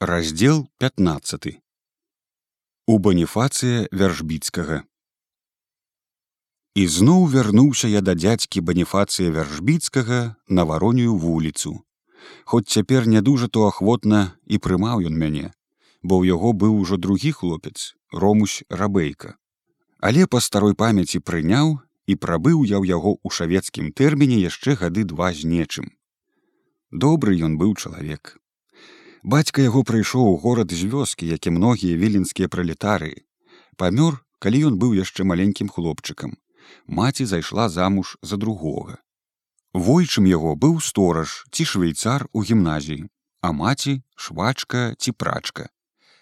раздел 15 у баніфацыя вяржбіцкага ізноў вярнуўся я да дзядзькі баніфацыя вяржбіцкага на варонюю вуліцу. Хоць цяпер не дужа то ахвотна і прымаў ён мяне бо ў яго быў ужо другі хлопец ромусь рабейка. Але па старой памяці прыняў і прабыў я ў яго ў шавецкім тэрміне яшчэ гады два з нечым. Добры ён быў чалавек бацька яго прыйшоў у горад з вёскі як і многія віленскія пралетары. Памёр калі ён быў яшчэ маленькім хлопчыкам. Маці зайшла замуж за другога. Войчым яго быў стораж ці швейцар у гімназіі а маці швачка ці прачка.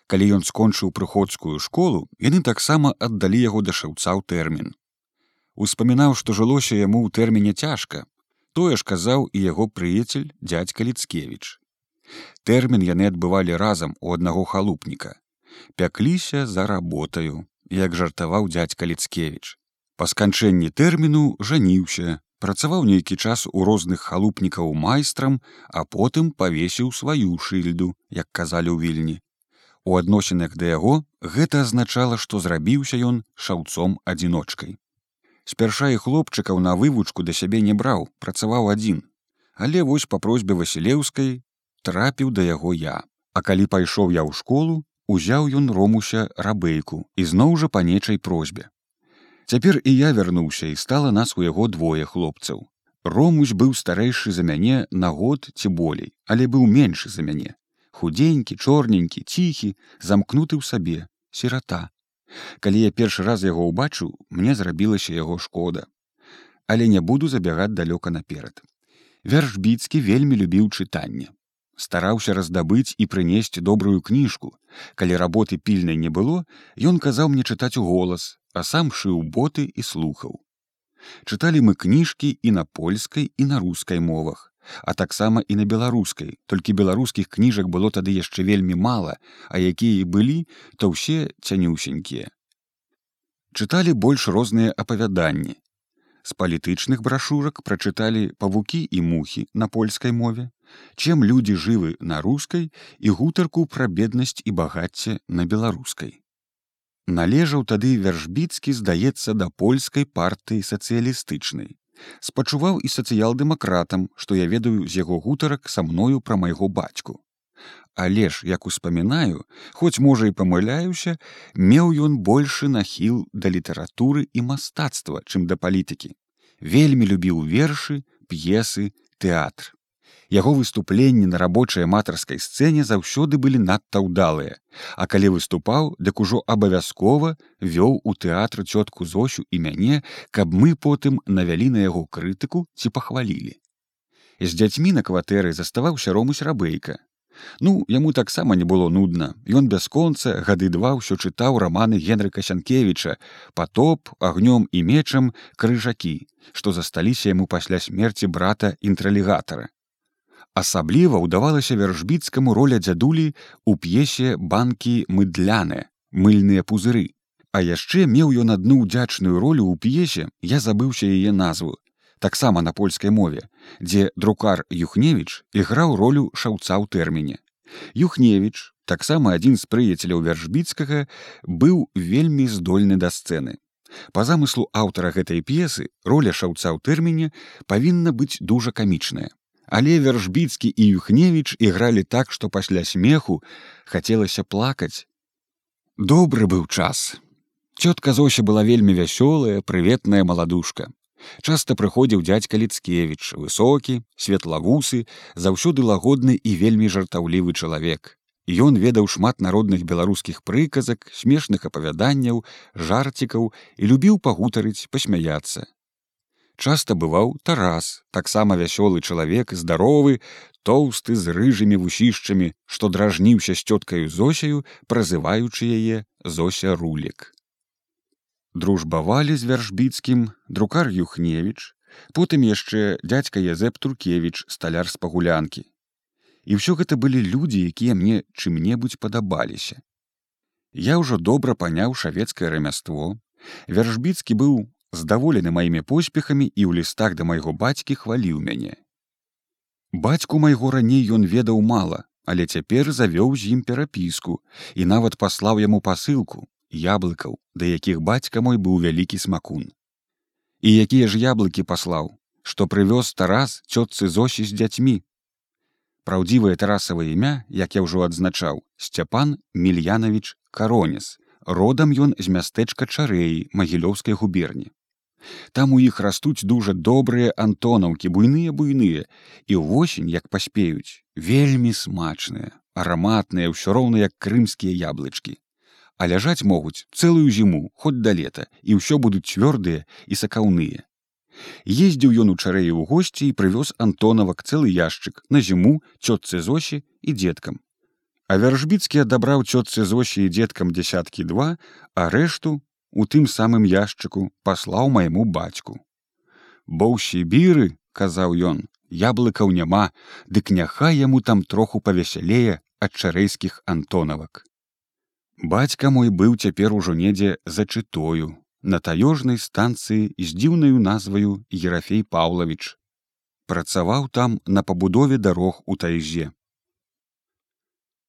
Калі ён скончыў прыходскую школу яны таксама аддалі яго да шаўца ў тэрмін. Успамінаў што жылося яму ў тэрміне цяжка. Тое ж казаў і яго прыяцель дядзька ліцкевич тэрмін яны адбывалі разам у аднаго халупніка. Пякліся за работаю як жартаваў дядька ліцкевич па сканчэнні тэрміну жаніўся працаваў нейкі час у розных халупнікаў майстрам а потым павесіў сваю шыльду як казалі ў вільні. У адносінах да яго гэта азначала што зрабіўся ён шаўцом адзіночкай спярша і хлопчыкаў на вывучку да сябе не браў працаваў адзін. Але вось па просьбе васілеўскай трапіў да яго я. А калі пайшоў я ў школу узяў ён ромуся рабейку і зноў жа па нечай просьбе. Цяпер і я вярнуўся і стала нас у яго двое хлопцаў. Ромусь быў старэйшы за мяне на год ці болей але быў меншы за мяне. Худенькі чорненькі ціхі замкнуты ў сабе сірата. Калі я першы раз яго ўбачыў мне зрабілася яго шкода. Але не буду забягаць далёка наперад. Вяршбіцкі вельмі любіў чытанне стараўся раздабыць і прынесці добрую кніжку. Калі работы пільнай не было ён казаў мне чытаць у голас а сам шыў боты і слухаў. Чыталі мы кніжкі і на польскай і на рускай мовах а таксама і на беларускай толькі беларускіх кніжак было тады яшчэ вельмі мала а якія і былі то ўсе цянюсенькія. Чыталі больш розныя апавяданні. З палітычных брашурак прачыталі павукі і мухі на польскай мове чым людзі жывы на рускай і гутарку пра беднасць і багацце на беларускай. Належаў тады вяршбіцкі здаецца да польскай партыі сацыялістычнай. Спачуваў і сацыял-дэмакратам, што я ведаю з яго гутарак са мною пра майго бацьку. Але ж, як успамінаю, хоць можа і памыляюся, меў ён большы нахіл да літаратуры і мастацтва, чым да палітыкі. Вельмі любіў вершы, п'есы, тэатр. Яго выступленні на рабочай аматарскай сцэне заўсёды былі надта ўдалыя, А калі выступаў, дык ужо абавязкова вёў у тэатр цётку зощу і мяне, каб мы потым навялі на яго крытыку ці пахвалілі. З дзяцьмі на кватэры заставаўся ромусь рабейка. Ну, яму таксама не было нудна. Ён бясконца гады два ўсё чытаў раманы Генрыка Сянкевіча, патоп, агнём і мечам крыжакі, што засталіся яму пасля смерці брата інтралігатара асабліва ўдавалася вяржбіцкаму роля дзядулі у п'есе банкі мыдляны мыльныя пузыры а яшчэ меў ён адну ўдзячную ролю ў п'есе я забыўся яе назву таксама на польскай мове дзе друкар юхневіч іграў ролю шаўца ў тэрміне. Юхневіч таксама адзін з прыяцеляў вяржбіцкага быў вельмі здольны да сцэны. По замыслу аўтара гэтай п'есы роля шаўца ў тэрміне павінна быць дужа камічная але вяржбіцкі і юхневіч ігралі так што пасля смеху хацелася плакаць. Добры быў час. Цётка зося была вельмі вясёлая прыветная маладушка. Часта прыходзіў дядзька ліцкевич высокі светлавусы заўсёды лагодны і вельмі жартаўлівы чалавек. Ён ведаў шмат народных беларускіх прыказак смешных апавяданняў жарцікаў і любіў пагутарыць пасмяяцца часта бываў тарас таксама вясёлы чалавек здаровы тоўсты з рыжымі вусішчамі што дражніўся з цёткаю зосяю празываючы яе зося рулік дружбавалі з вяршбіцкім друкар юхневіч потым яшчэ дядзька язэп туркевич сталяр з пагулянкі. І ўсё гэта былі людзі якія мне чым-небудзь падабаліся. Я ўжо добра паняў шавецкае рамяство. Вяршбіцкі быў здаволены маімі поспехамі і ў лістах да майго бацькі хваліў мяне. Бацьку майго раней ён ведаў мала, але цяпер завёў з ім перапіску і нават паслаў яму пасылку яблыкаў да якіх бацька мой быў вялікі смакун. І якія ж яблыкі паслаў што прывёз тарас цётцы зосі з дзяцьмі праўдзівае тарасава імя як я ўжо адзначаў сцяпан мільянович каронес родам ён з мястэчка чарэі магілёўскай губерні там у іх растуць дужа добрыя антонаўкі буйныя буйныя і ўвосень як паспеюць вельмі смачныя араматныя ўсё роўна як крымскія яблычкі. А ляжаць могуць цэлую зіму хоць да лета і ўсё будуць цвёрдыя і сакаўныя. Ездзіў ён у чарэі ў госці і прывёз антонавак цэлы яшчык на зіму цётцы зосі і дзеткам. А вяржбіцкі адабраў цётцы зосі і дзеткам дзясяткі два а рэшту у тым самым яшчыку паслаў майму бацьку. Бо ў сібіры, казаў ён, яблыкаў няма, дык няхай яму там троху павесялее ад чарэйскіх антонавак. Бацька мой быў цяпер ужо недзе зачытою на таёжнай станцыі з дзіўнаю назваю Ерафей Паўлавіч. Працаваў там на пабудове дарог у тайзе.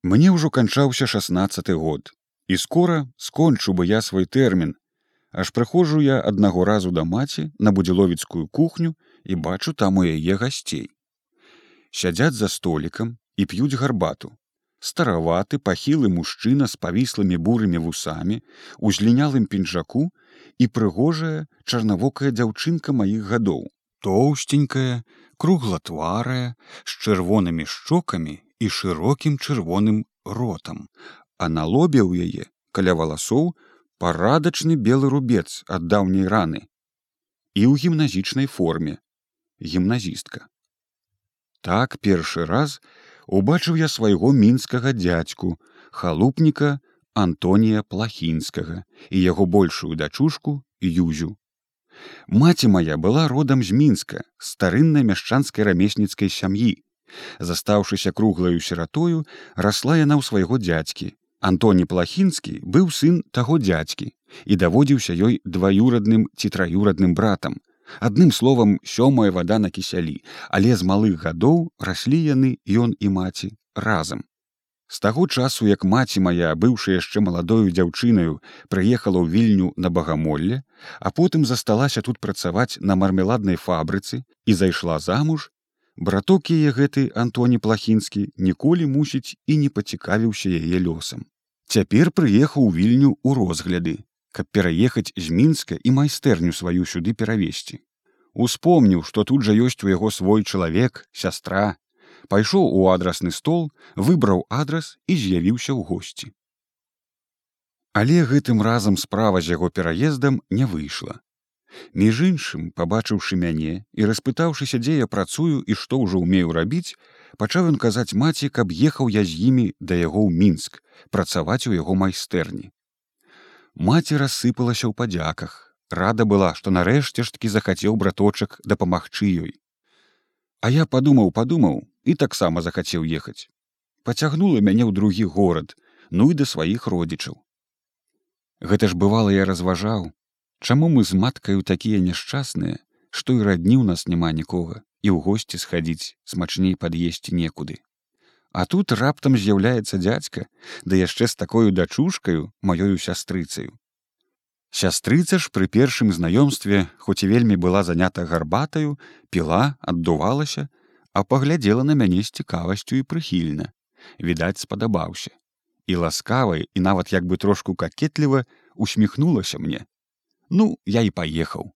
Мне ўжо канчаўся шестнадцаты год і скора скончу бы я свой тэрмін. Аж прыходжу я аднаго разу да маці на будзіловіцкую кухню і бачу там у яе гасцей. Сядзяць за столікам і п'юць гарбату. Стараваты пахілы мужчына з павіслымі бурымі вусамі у злінялым пінжаку і прыгожая чарнавокая дзяўчынка маіх гадоў. Тоўсценькая круглатварая з чырвонымі шчокамі і шырокім чырвоным ротам а на лобе ў яе каля валасоў парадачны белы рубец ад даўняй раны і ў гімназічнай форме гімназістка. Так першы раз убачыў я свайго мінскага дзядзьку халупніка антонія плахінскага і яго большую дачушку юзю. Маці моя была родам з мінска старыннай мяшчанскай рамесніцкай сям'і. Застаўшыся круглаю сіратою расла яна ў свайго дзядзькі Антоні плахінскі быў сын таго дзядзькі і даводзіўся ёй дваюрадным ці траюрадным братам. Адным словам сёмая вада на кісялі, але з малых гадоў раслі яны ён і маці разам. З таго часу, як маці моя, быўшы яшчэ маладою дзяўчынаю, прыехала ў вільню на багамолле, а потым засталася тут працаваць на мармеладнай фабрыцы і зайшла замуж, браток яе гэты антоні плахінскі ніколі мусіць і не пацікавіўся яе лёсам. Цяпер прыехаў вільню ў розгляды каб пераехаць з мінска і майстэрню сваю сюды перавесці успомніў што тут жа ёсць у яго свой чалавек сястра. Пайшоў у адрасны стол выбраў адрас і з'явіўся ў госці. Але гэтым разам справа з яго пераездам не выйшла Між іншым, пабачыўшы мяне і распытаўшыся, дзе я працую і што ўжо ўмею рабіць, пачаў ён казаць маці, каб ехаў я з імі да яго ў мінск працаваць у яго майстэрні. Маці рассыпалася ў падзяках, рада была, што нарэшце ж такі захацеў браточак дапамагчы ёй. А я падумаў, падумаў і таксама захацеў ехаць. Пацягнула мяне ў другі горад, ну і да сваіх родзічаў. Гэта ж бывала я разважаў, Чаму мы з маткаю такія няшчасныя, што і радні ў нас няма нікога і ў госці схадзіць смачней пад'есці некуды. А тут раптам з'яўляецца дзядзька, да яшчэ з такою дачушкаю маёю сястрыцаю. Сястрыца ж пры першым знаёмстве, хоць і вельмі была занята гарбатаю, піла, аддувалася, а паглядзела на мяне з цікавасцю і прыхільна. Відаць, спадабаўся. І ласкавай і нават як бы трошку какетліва усміхнулася мне, Ну, я і паехаў.